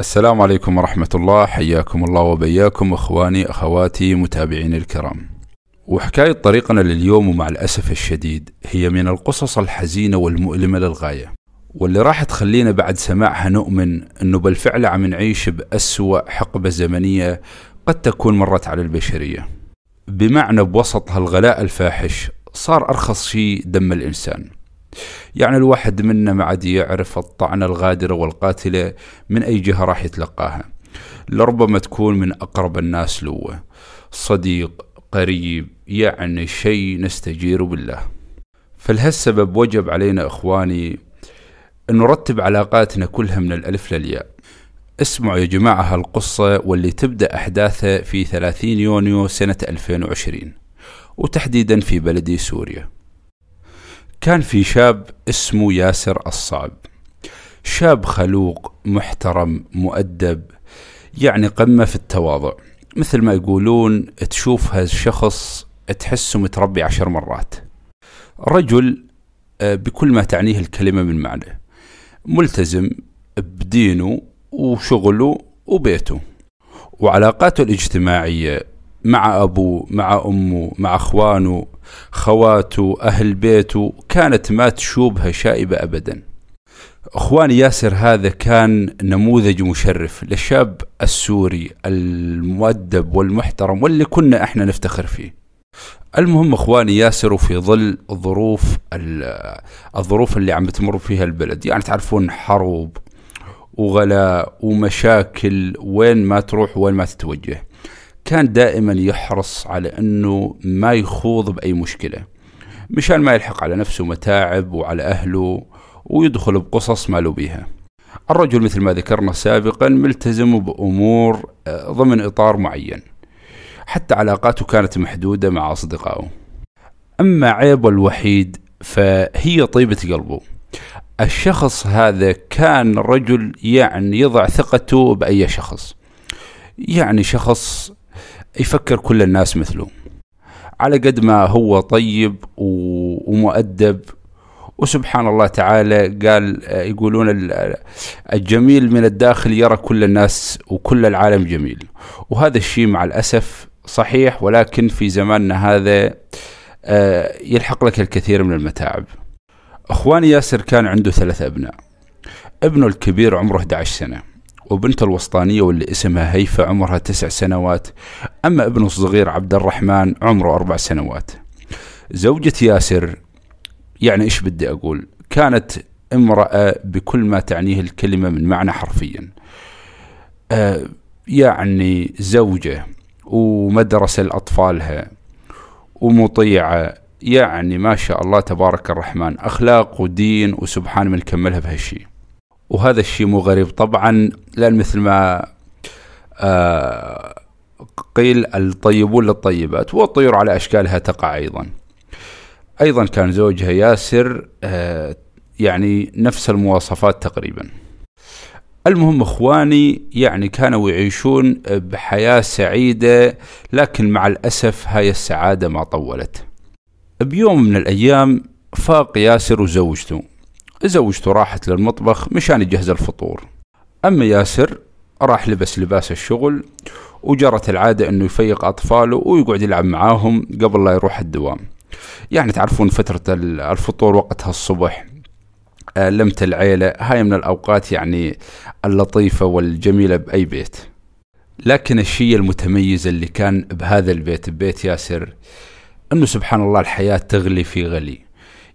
السلام عليكم ورحمة الله حياكم الله وبياكم إخواني أخواتي متابعين الكرام. وحكاية طريقنا لليوم ومع الأسف الشديد هي من القصص الحزينة والمؤلمة للغاية. واللي راح تخلينا بعد سماعها نؤمن إنه بالفعل عم نعيش بأسوأ حقبة زمنية قد تكون مرت على البشرية. بمعنى بوسط هالغلاء الفاحش صار أرخص شيء دم الإنسان. يعني الواحد منا ما عاد يعرف الطعنة الغادرة والقاتلة من أي جهة راح يتلقاها. لربما تكون من أقرب الناس له. صديق قريب يعني شيء نستجير بالله. فلهالسبب وجب علينا إخواني أن نرتب علاقاتنا كلها من الألف للياء. اسمعوا يا جماعة هالقصة واللي تبدأ أحداثها في 30 يونيو سنة 2020 وتحديدا في بلدي سوريا. كان في شاب اسمه ياسر الصعب. شاب خلوق محترم مؤدب يعني قمة في التواضع. مثل ما يقولون تشوف هالشخص تحسه متربي عشر مرات. رجل آه، بكل ما تعنيه الكلمة من معنى. ملتزم بدينه وشغله وبيته. وعلاقاته الاجتماعية مع أبوه مع أمه مع أخوانه خواته أهل بيته كانت ما تشوبها شائبة أبدا. أخواني ياسر هذا كان نموذج مشرف للشاب السوري المؤدب والمحترم واللي كنا إحنا نفتخر فيه. المهم اخواني ياسر وفي ظل ظروف الظروف اللي عم بتمر فيها البلد. يعني تعرفون حروب وغلاء ومشاكل وين ما تروح وين ما تتوجه. كان دائما يحرص على أنه ما يخوض بأي مشكلة مشان ما يلحق على نفسه متاعب وعلى أهله ويدخل بقصص ما له بيها. الرجل مثل ما ذكرنا سابقا ملتزم بأمور آه، ضمن إطار معين. حتى علاقاته كانت محدودة مع أصدقائه. أما عيبه الوحيد فهي طيبة قلبه. الشخص هذا كان رجل يعني يضع ثقته بأي شخص. يعني شخص يفكر كل الناس مثله. على قد ما هو طيب ومؤدب وسبحان الله تعالى قال يقولون الجميل من الداخل يرى كل الناس وكل العالم جميل. وهذا الشيء مع الأسف صحيح ولكن في زماننا هذا آه، يلحق لك الكثير من المتاعب. أخواني ياسر كان عنده ثلاث أبناء. ابنه الكبير عمره 11 سنة. وبنته الوسطانية واللي اسمها هيفا عمرها تسع سنوات أما ابنه الصغير عبد الرحمن عمره أربع سنوات. زوجة ياسر يعني إيش بدي أقول؟ كانت امرأة بكل ما تعنيه الكلمة من معنى حرفيا. آه يعني زوجة ومدرسة لأطفالها ومطيعة يعني ما شاء الله تبارك الرحمن أخلاق ودين وسبحان من كملها بهالشي. وهذا الشيء مو غريب. طبعا لأن مثل ما آه قيل الطيبون للطيبات والطيور على أشكالها تقع أيضا. أيضا كان زوجها ياسر آه يعني نفس المواصفات تقريبا. المهم إخواني يعني كانوا يعيشون بحياة سعيدة لكن مع الأسف هاي السعادة ما طولت. بيوم من الأيام فاق ياسر وزوجته. زوجته راحت للمطبخ مشان يجهز الفطور. أما ياسر راح لبس لباس الشغل وجرت العادة أنه يفيق أطفاله ويقعد يلعب معاهم قبل لا يروح الدوام. يعني تعرفون فترة الفطور وقتها الصبح آه، لمة العيلة. هاي من الأوقات يعني اللطيفة والجميلة بأي بيت. لكن الشيء المتميز اللي كان بهذا البيت ببيت ياسر أنه سبحان الله الحياة تغلي في غلي.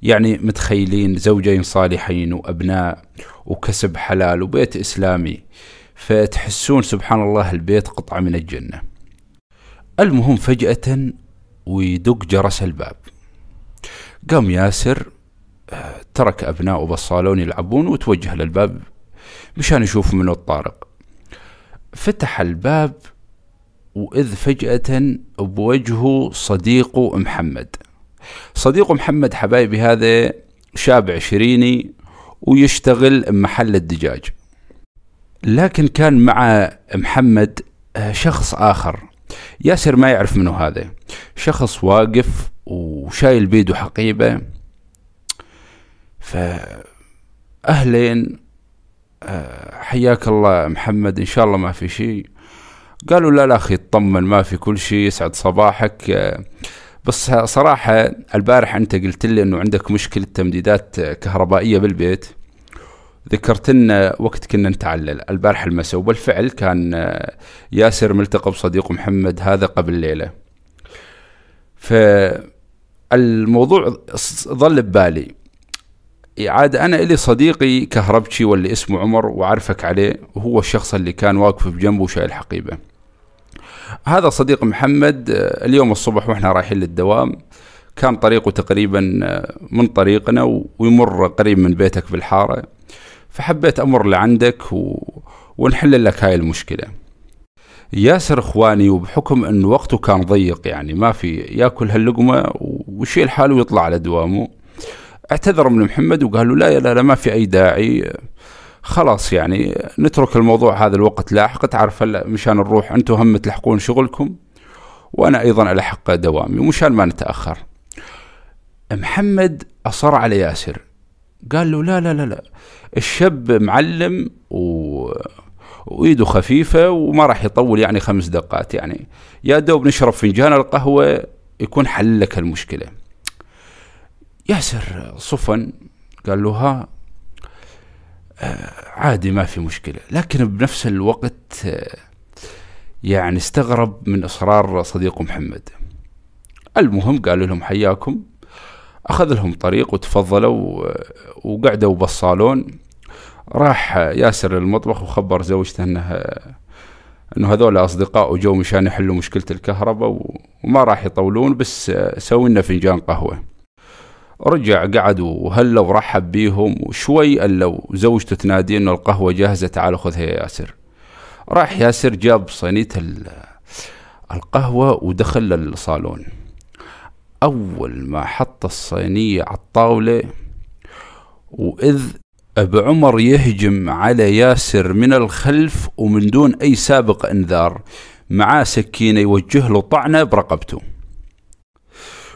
يعني متخيلين زوجين صالحين وأبناء وكسب حلال وبيت إسلامي فتحسون سبحان الله البيت قطعة من الجنة. المهم فجأة ويدق جرس الباب. قام ياسر آه، ترك أبنائه بالصالون يلعبون وتوجه للباب مشان يشوف منه الطارق. فتح الباب وإذ فجأة بوجهه صديقه محمد. صديقه محمد حبايبي هذا شاب عشريني ويشتغل محل الدجاج. لكن كان مع محمد آه، شخص آخر. ياسر ما يعرف منه هذا. شخص واقف وشايل بيده حقيبة. فأهلين آه، حياك الله محمد إن شاء الله ما في شيء. قالوا لا لا أخي اطمن ما في كل شيء يسعد صباحك. آه، بس صراحة البارح أنت قلت لي أنه عندك مشكلة تمديدات كهربائية بالبيت. ذكرت لنا وقت كنا نتعلل. البارح المساء وبالفعل كان آه، ياسر ملتقى بصديقه محمد هذا قبل ليلة. فالموضوع ظل ببالي. عاد أنا إلي صديقي كهربشي واللي اسمه عمر وعارفك عليه وهو الشخص اللي كان واقف بجنبه وشايل حقيبة. هذا صديق محمد آه، اليوم الصبح وإحنا رايحين للدوام كان طريقه تقريبا آه، من طريقنا ويمر قريب من بيتك بالحاره فحبيت أمر لعندك و... ونحل لك هاي المشكلة. ياسر إخواني وبحكم انه وقته كان ضيق يعني ما في يأكل هاللقمة ويشيل حاله ويطلع على دوامه اعتذر من محمد وقال له لا لا لا ما في أي داعي خلاص يعني نترك الموضوع هذا الوقت لاحق. تعرف هلا مشان نروح أنتم هم تلحقون شغلكم وأنا أيضا الحق دوامي ومشان ما نتأخر. محمد أصر على ياسر. قال له لا لا لا لا. الشاب معلم و وإيده خفيفة وما راح يطول يعني خمس دقات يعني. يا دوب نشرب فنجان القهوة يكون حل لك المشكلة. ياسر صفن قال له ها عادي ما في مشكلة. لكن بنفس الوقت آه يعني استغرب من إصرار صديقه محمد. المهم قالوا لهم حياكم. أخذ لهم طريق وتفضلوا وقعدوا بالصالون. راح ياسر للمطبخ وخبر زوجته انه إنه هذول اصدقائه جو مشان يحلوا مشكلة الكهرباء وما راح يطولون بس سوي لنا فنجان قهوة. رجع قعد وهلا ورحب بيهم وشوي الا زوجته تنادي إنه القهوة جاهزة تعال خذها يا ياسر. راح ياسر جاب صينية القهوة ودخل للصالون. أول ما حط الصينية على الطاولة وإذ أبو عمر يهجم على ياسر من الخلف ومن دون أي سابق إنذار معاه سكينة يوجه له طعنة برقبته.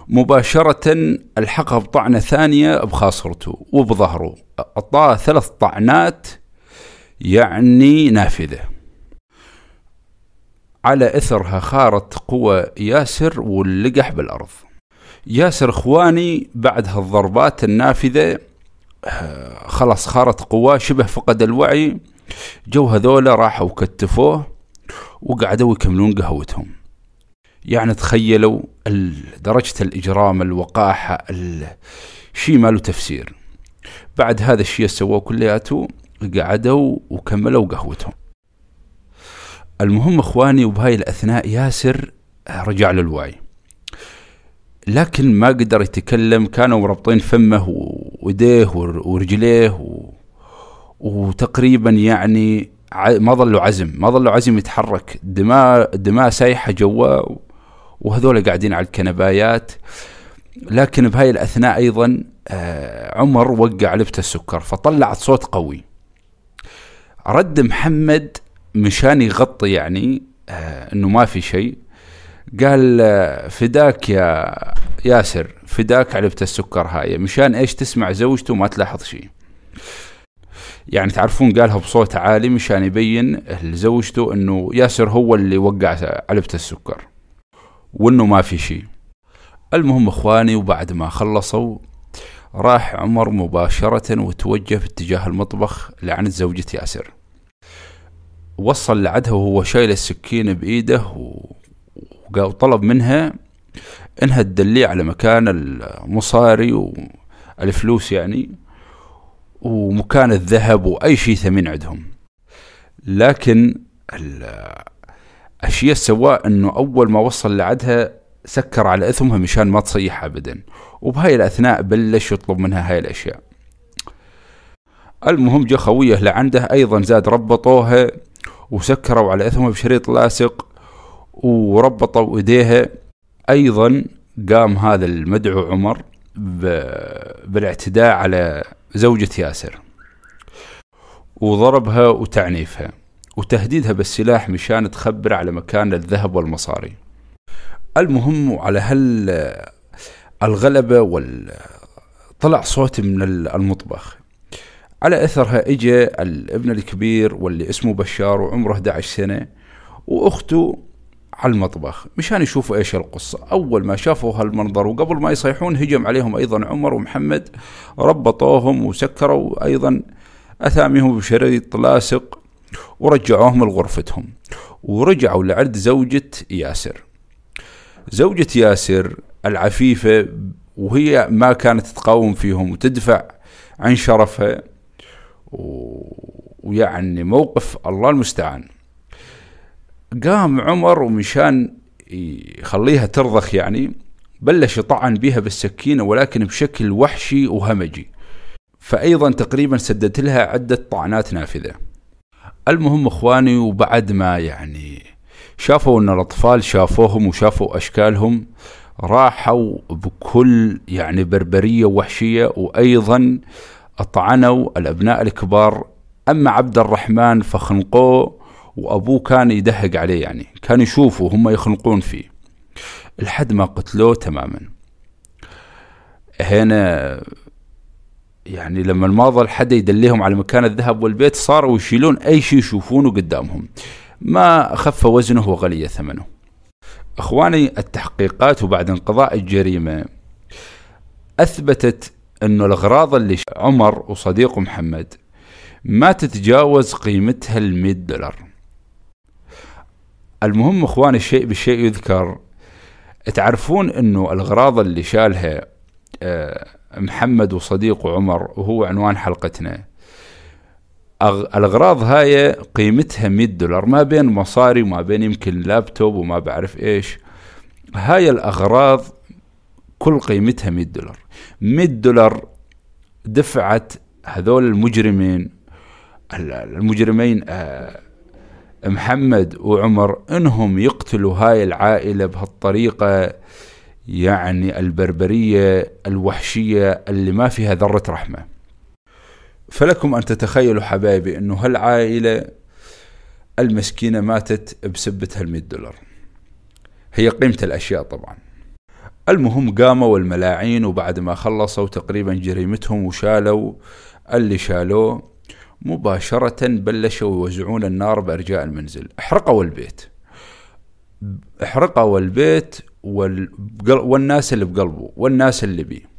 مباشرة الحقه بطعنة ثانية بخاصرته وبظهره. أعطاه ثلاث طعنات يعني نافذة. على إثرها خارت قوى ياسر واللقح بالأرض. ياسر إخواني بعد هالضربات النافذة آه، خلاص خارت قواه شبه فقد الوعي. جو هذولا راحوا كتفوه وقعدوا يكملون قهوتهم. يعني تخيلوا درجة الإجرام الوقاحة الشيء ما له تفسير. بعد هذا الشيء سووه كلياته قعدوا وكملوا قهوتهم. المهم إخواني وبهاي الأثناء ياسر رجع للوعي لكن ما قدر يتكلم كانوا مربطين فمه ويديه ورجليه و... وتقريبا يعني ما ظلوا عزم ما ظلوا عزم يتحرك. دماء دماء سايحة جوا وهذول قاعدين على الكنبايات. لكن بهاي الأثناء أيضا آه، عمر وقع علبه السكر فطلعت صوت قوي. رد محمد مشان يغطي يعني آه، إنه ما في شيء. قال فداك يا ياسر فداك علبة السكر هاي. مشان إيش تسمع زوجته وما تلاحظ شيء. يعني تعرفون قالها بصوت عالي مشان يبين لزوجته إنه ياسر هو اللي وقع علبة السكر. وإنه ما في شيء. المهم إخواني وبعد ما خلصوا راح عمر مباشرة وتوجه في اتجاه المطبخ لعنة زوجة ياسر. وصل لعدها وهو شايل السكين بإيده وطلب منها إنها تدليه على مكان المصاري والفلوس يعني ومكان الذهب وأي شيء ثمين عندهم. لكن الشيء سواه إنه أول ما وصل لعدها سكر على إثمها مشان ما تصيح ابدا. وبهاي الأثناء بلش يطلب منها هاي الأشياء. المهم جا خويه لعنده أيضا زاد ربطوها وسكروا على إثمها بشريط لاصق وربطوا إيديها. أيضا قام هذا المدعو عمر بالاعتداء على زوجة ياسر. وضربها وتعنيفها. وتهديدها بالسلاح مشان تخبر على مكان الذهب والمصاري. المهم على هال الغلبة وال طلع صوت من المطبخ. على أثرها اجى الابن الكبير واللي اسمه بشار وعمره 11 سنة وأخته على المطبخ مشان يشوفوا إيش القصة. أول ما شافوا هالمنظر وقبل ما يصيحون هجم عليهم أيضا عمر ومحمد ربطوهم وسكروا أيضا. أثامهم بشريط لاصق ورجعوهم لغرفتهم ورجعوا لعند زوجة ياسر. زوجة ياسر العفيفة وهي ما كانت تقاوم فيهم وتدفع عن شرفها ويعني موقف الله المستعان. قام عمر ومشان يخليها ترضخ يعني بلش يطعن بها بالسكينة ولكن بشكل وحشي وهمجي. فأيضا تقريبا سددت لها عدة طعنات نافذة. المهم اخواني وبعد ما يعني شافوا إن الأطفال شافوهم وشافوا أشكالهم راحوا بكل يعني بربرية وحشية وأيضا أطعنوا الأبناء الكبار. أما عبد الرحمن فخنقوه وأبوه كان يدهق عليه يعني كان يشوفه هم يخنقون فيه. لحد ما قتلوه تماما. هنا يعني لما ما ظل حدا يدليهم على مكان الذهب والبيت صاروا يشيلون أي شيء يشوفونه قدامهم. ما خف وزنه وغلي ثمنه. أخواني التحقيقات وبعد انقضاء الجريمة أثبتت انه الأغراض اللي عمر وصديقه محمد ما تتجاوز قيمتها ال دولار. المهم أخواني الشيء بالشيء يذكر. تعرفون أنه الأغراض اللي شالها آه، محمد وصديقه عمر وهو عنوان حلقتنا. الأغراض هاي قيمتها 100 دولار ما بين مصاري وما بين يمكن لابتوب وما بعرف إيش. هاي الأغراض كل قيمتها 100 دولار. 100 دولار دفعت هذول المجرمين المجرمين آه محمد وعمر إنهم يقتلوا هاي العائلة بهالطريقة. يعني البربرية الوحشية اللي ما فيها ذرة رحمة. فلكم أن تتخيلوا حبايبي أنه هالعائلة المسكينة ماتت بسبة هالمئة دولار. هي قيمة الأشياء طبعا. المهم قاموا الملاعين وبعد ما خلصوا تقريبا جريمتهم وشالوا اللي شالوه مباشرة بلشوا يوزعون النار بأرجاء المنزل. احرقوا البيت. احرقوا البيت. والناس اللي بقلبه والناس اللي بيه.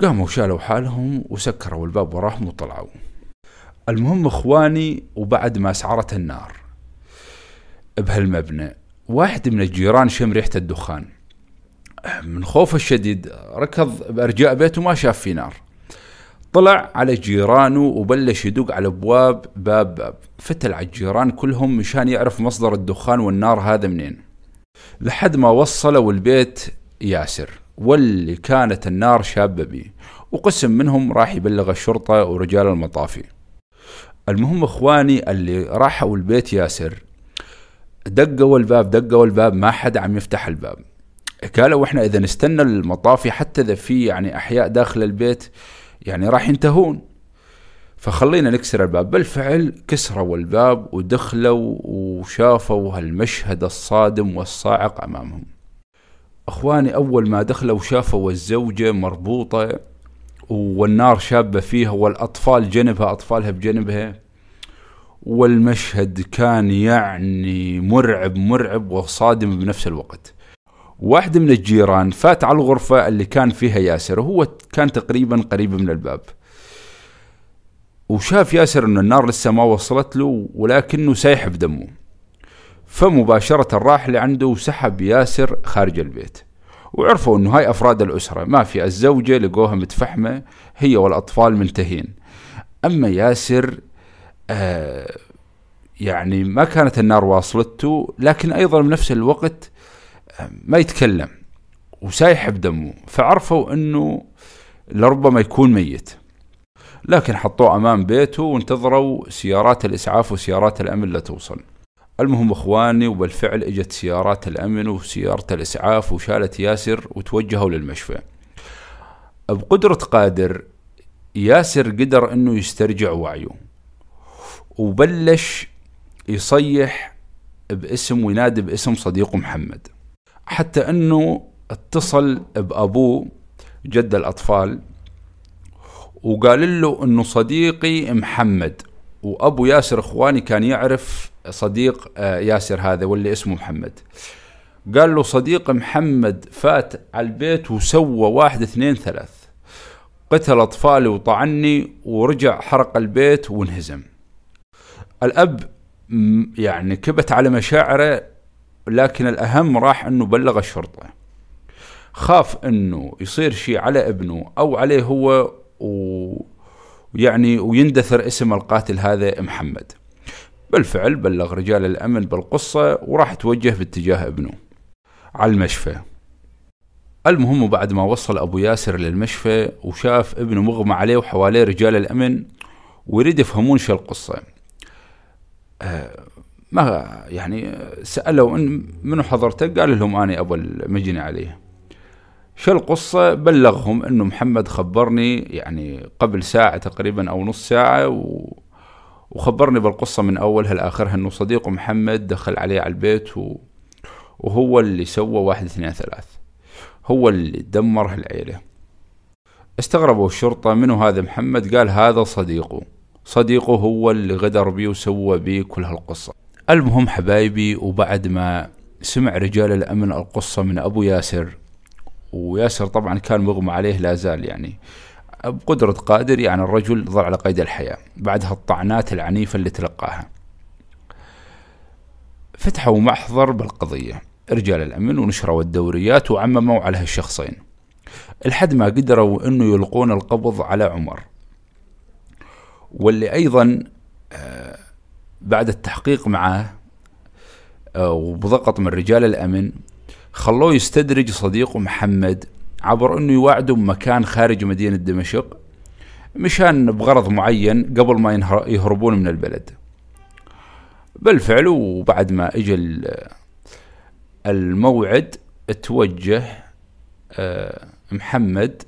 قاموا شالوا حالهم وسكروا الباب وراهم وطلعوا. المهم إخواني وبعد ما اسعرت النار بهالمبنى واحد من الجيران شم ريحة الدخان. من خوفه الشديد ركض بأرجاء بيته ما شاف في نار. طلع على جيرانه وبلش يدق على أبواب باب باب. فتل على الجيران كلهم مشان يعرف مصدر الدخان والنار هذا منين. لحد ما وصلوا البيت ياسر واللي كانت النار شابة بيه وقسم منهم راح يبلغ الشرطة ورجال المطافي. المهم إخواني اللي راحوا البيت ياسر دقوا الباب دقوا الباب ما حد عم يفتح الباب. قالوا إحنا إذا نستنى المطافي حتى إذا في يعني أحياء داخل البيت يعني راح ينتهون. فخلينا نكسر الباب. بالفعل كسروا الباب ودخلوا وشافوا هالمشهد الصادم والصاعق أمامهم. أخواني أول ما دخلوا شافوا الزوجة مربوطة والنار شابة فيها والأطفال جنبها أطفالها بجنبها والمشهد كان يعني مرعب مرعب وصادم بنفس الوقت. واحد من الجيران فات على الغرفة اللي كان فيها ياسر وهو كان تقريبا قريب من الباب. وشاف ياسر إن النار لسه ما وصلت له ولكنه سايح بدمه فمباشرة راح لعنده وسحب ياسر خارج البيت. وعرفوا إنه هاي أفراد الأسرة ما في الزوجة لقوها متفحمة هي والأطفال منتهين أما ياسر آه يعني ما كانت النار واصلته لكن أيضا بنفس الوقت ما يتكلم وسايح بدمه فعرفوا إنه لربما يكون ميت. لكن حطوه أمام بيته وانتظروا سيارات الإسعاف وسيارات الأمن لتوصل المهم إخواني وبالفعل إجت سيارات الأمن وسيارة الإسعاف وشالت ياسر وتوجهوا للمشفى. بقدرة قادر ياسر قدر إنه يسترجع وعيه. وبلش يصيح باسم وينادي باسم صديقه محمد. حتى إنه اتصل بأبوه جد الأطفال وقال له إنه صديقي محمد وأبو ياسر إخواني كان يعرف صديق آه، ياسر هذا واللي اسمه محمد. قال له صديق محمد فات على البيت وسوى واحد اثنين ثلاث. قتل أطفالي وطعني ورجع حرق البيت وانهزم. الأب يعني كبت على مشاعره لكن الأهم راح إنه بلغ الشرطة. خاف إنه يصير شيء على ابنه أو عليه هو ويعني ويندثر اسم القاتل هذا محمد. بالفعل بلغ رجال الأمن بالقصة وراح توجه باتجاه ابنه على المشفى. المهم بعد ما وصل أبو ياسر للمشفى وشاف ابنه مغمى عليه وحواليه رجال الأمن ويريد يفهمون شو القصة. آه ما يعني سألوا ان منو حضرتك؟ قال لهم أنا أبو المجني عليه. شو القصة؟ بلغهم إنه محمد خبرني يعني قبل ساعة تقريبا أو نص ساعة و... وخبرني بالقصة من اولها لاخرها إنه صديقه محمد دخل عليه على البيت و... وهو اللي سوى واحد اثنين ثلاث. هو اللي دمر العيلة استغربوا الشرطة منه هذا محمد؟ قال هذا صديقه. صديقه هو اللي غدر بي وسوى بي كل هالقصة. المهم حبايبي وبعد ما سمع رجال الأمن القصة من أبو ياسر وياسر طبعا كان مغمى عليه لا زال يعني. بقدرة قادر يعني الرجل ظل على قيد الحياة بعد هالطعنات العنيفة اللي تلقاها. فتحوا محضر بالقضية رجال الأمن ونشروا الدوريات وعمموا على هالشخصين لحد ما قدروا إنه يلقون القبض على عمر. واللي أيضا آه، بعد التحقيق معه آه، وبضغط من رجال الأمن خلوه يستدرج صديقه محمد عبر إنه يواعده بمكان خارج مدينة دمشق مشان بغرض معين قبل ما يهربون من البلد. بالفعل وبعد ما اجى الموعد توجه آه، محمد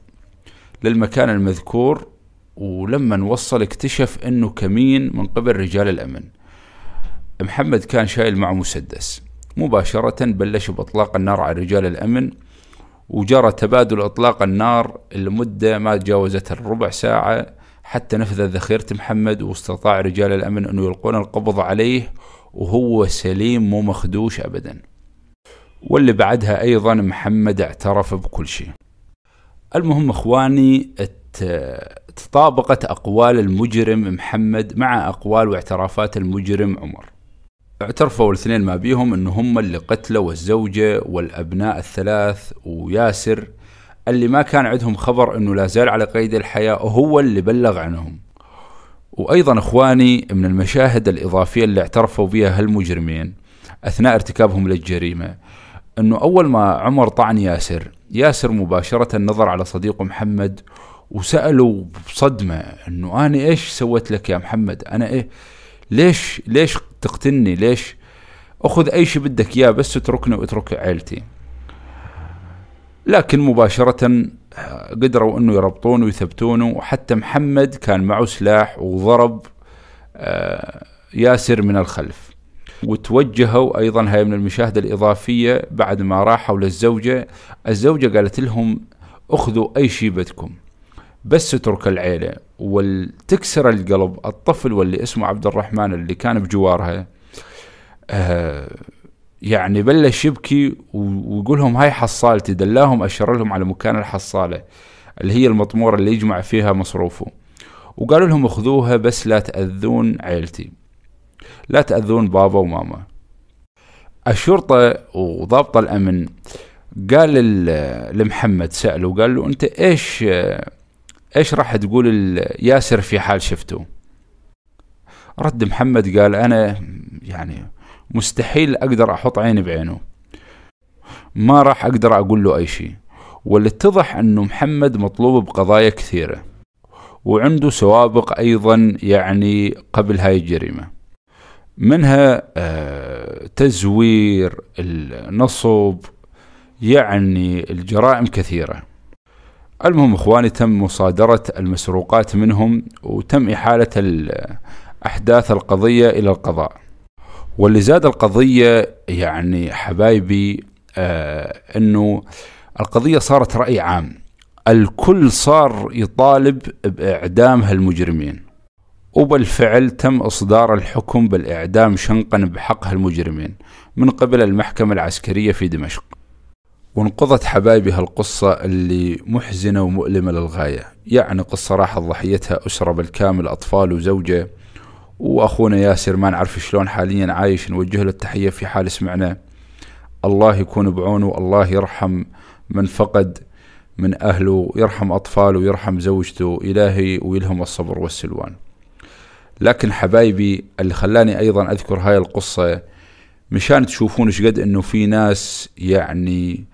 للمكان المذكور ولما وصل اكتشف إنه كمين من قبل رجال الأمن. محمد كان شايل معه مسدس. مباشرة بلش بإطلاق النار على رجال الأمن وجرى تبادل إطلاق النار لمدة ما تجاوزت الربع ساعة حتى نفذ ذخيرة محمد واستطاع رجال الأمن أنه يلقون القبض عليه وهو سليم مو مخدوش أبدا. واللي بعدها أيضا محمد اعترف بكل شيء. المهم إخواني تطابقت أقوال المجرم محمد مع أقوال واعترافات المجرم عمر. اعترفوا الاثنين ما بيهم إنه هم اللي قتلوا الزوجة والأبناء الثلاث وياسر اللي ما كان عندهم خبر إنه لا زال على قيد الحياة وهو اللي بلغ عنهم. وأيضا إخواني من المشاهد الإضافية اللي اعترفوا بها هالمجرمين أثناء ارتكابهم للجريمة إنه أول ما عمر طعن ياسر ياسر مباشرة نظر على صديقه محمد وسأله بصدمة إنه أنا إيش سويت لك يا محمد؟ أنا إيه؟ ليش ليش تقتلني ليش؟ أخذ أي شيء بدك إياه بس اتركني واترك عيلتي. لكن مباشرة قدروا إنه يربطونه ويثبتونه وحتى محمد كان معه سلاح وضرب آه، ياسر من الخلف. وتوجهوا أيضا هاي من المشاهدة الإضافية بعد ما راحوا للزوجة. الزوجة قالت لهم أخذوا أي شيء بدكم بس تترك العيلة. وتكسر القلب الطفل واللي اسمه عبد الرحمن اللي كان بجوارها آه يعني بلش يبكي ويقول لهم هاي حصالتي دلاهم أشر لهم على مكان الحصالة اللي هي المطمورة اللي يجمع فيها مصروفه. وقالوا لهم خذوها بس لا تأذون عيلتي لا تأذون بابا وماما. الشرطة وضابط الأمن قال لمحمد سأله قال له أنت إيش إيش راح تقول ياسر في حال شفته؟ رد محمد قال أنا يعني مستحيل أقدر أحط عيني بعينه. ما راح أقدر أقول له أي شيء. واللي اتضح أنه محمد مطلوب بقضايا كثيرة وعنده سوابق أيضا يعني قبل هاي الجريمة منها آه تزوير النصب يعني الجرائم كثيرة. المهم إخواني تم مصادرة المسروقات منهم وتم إحالة أحداث القضية إلى القضاء. واللي زاد القضية يعني حبايبي آه أنه القضية صارت رأي عام. الكل صار يطالب بإعدام هالمجرمين. وبالفعل تم إصدار الحكم بالإعدام شنقا بحق هالمجرمين من قبل المحكمة العسكرية في دمشق. وانقضت حبايبي هالقصة اللي محزنة ومؤلمة للغاية. يعني قصة راحت ضحيتها أسرة بالكامل أطفال وزوجة. وأخونا ياسر ما نعرف شلون حاليا عايش. نوجه له التحية في حال سمعنا. الله يكون بعونه الله يرحم من فقد من أهله يرحم أطفاله ويرحم زوجته إلهي ويلهم الصبر والسلوان. لكن حبايبي اللي خلاني أيضا أذكر هاي القصة مشان تشوفون إيش قد إنه في ناس يعني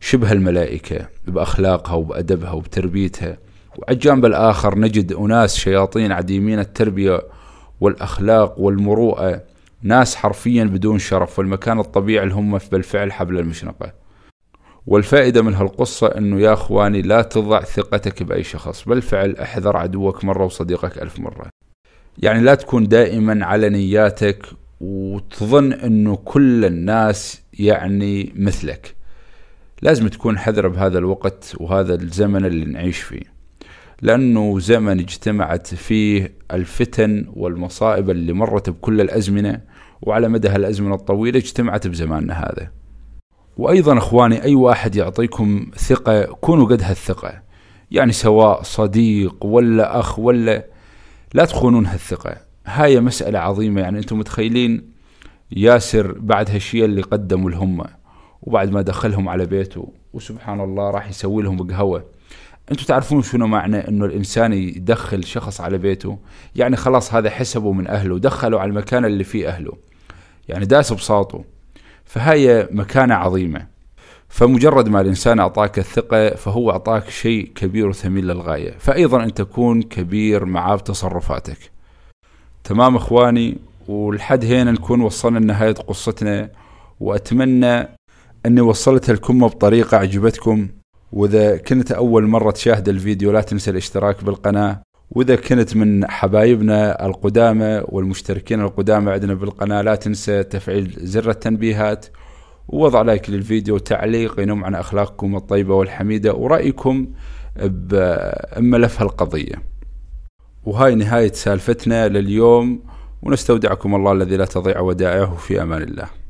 شبه الملائكة بأخلاقها وبأدبها وبتربيتها. وعلى الجانب الآخر نجد أناس شياطين عديمين التربية والأخلاق والمروءة ناس حرفيا بدون شرف. والمكان الطبيعي اللي هم بالفعل حبل المشنقة. والفائدة من هالقصة أنه يا أخواني لا تضع ثقتك بأي شخص. بالفعل أحذر عدوك مرة وصديقك ألف مرة. يعني لا تكون دائما على نياتك وتظن أنه كل الناس يعني مثلك. لازم تكون حذر بهذا الوقت وهذا الزمن اللي نعيش فيه لأنه زمن اجتمعت فيه الفتن والمصائب اللي مرت بكل الأزمنة وعلى مدى هالأزمنة الطويلة اجتمعت بزماننا هذا. وأيضا أخواني أي واحد يعطيكم ثقة كونوا قد هالثقة. يعني سواء صديق ولا أخ ولا لا تخونون هالثقة. هاي مسألة عظيمة. يعني أنتم متخيلين ياسر بعد هالشيء اللي قدموا لهم وبعد ما دخلهم على بيته وسبحان الله راح يسوي لهم قهوة. أنتم تعرفون شنو معنى إنه الإنسان يدخل شخص على بيته؟ يعني خلاص هذا حسبه من أهله دخله على المكان اللي فيه أهله. يعني داس بساطه فهي مكانة عظيمة. فمجرد ما الإنسان أعطاك الثقة فهو أعطاك شيء كبير وثمين للغاية. فأيضا أن تكون كبير معاه بتصرفاتك تمام إخواني ولحد هنا نكون وصلنا لنهاية قصتنا وأتمنى أني وصلتها لكم بطريقة عجبتكم وإذا كنت أول مرة تشاهد الفيديو لا تنسى الاشتراك بالقناة. وإذا كنت من حبايبنا القدامى والمشتركين القدامى عندنا بالقناة لا تنسى تفعيل زر التنبيهات. ووضع لايك للفيديو وتعليق ينم عن أخلاقكم الطيبة والحميدة ورأيكم بملف هالقضية وهاي نهاية سالفتنا لليوم ونستودعكم الله الذي لا تضيع ودائعه في أمان الله.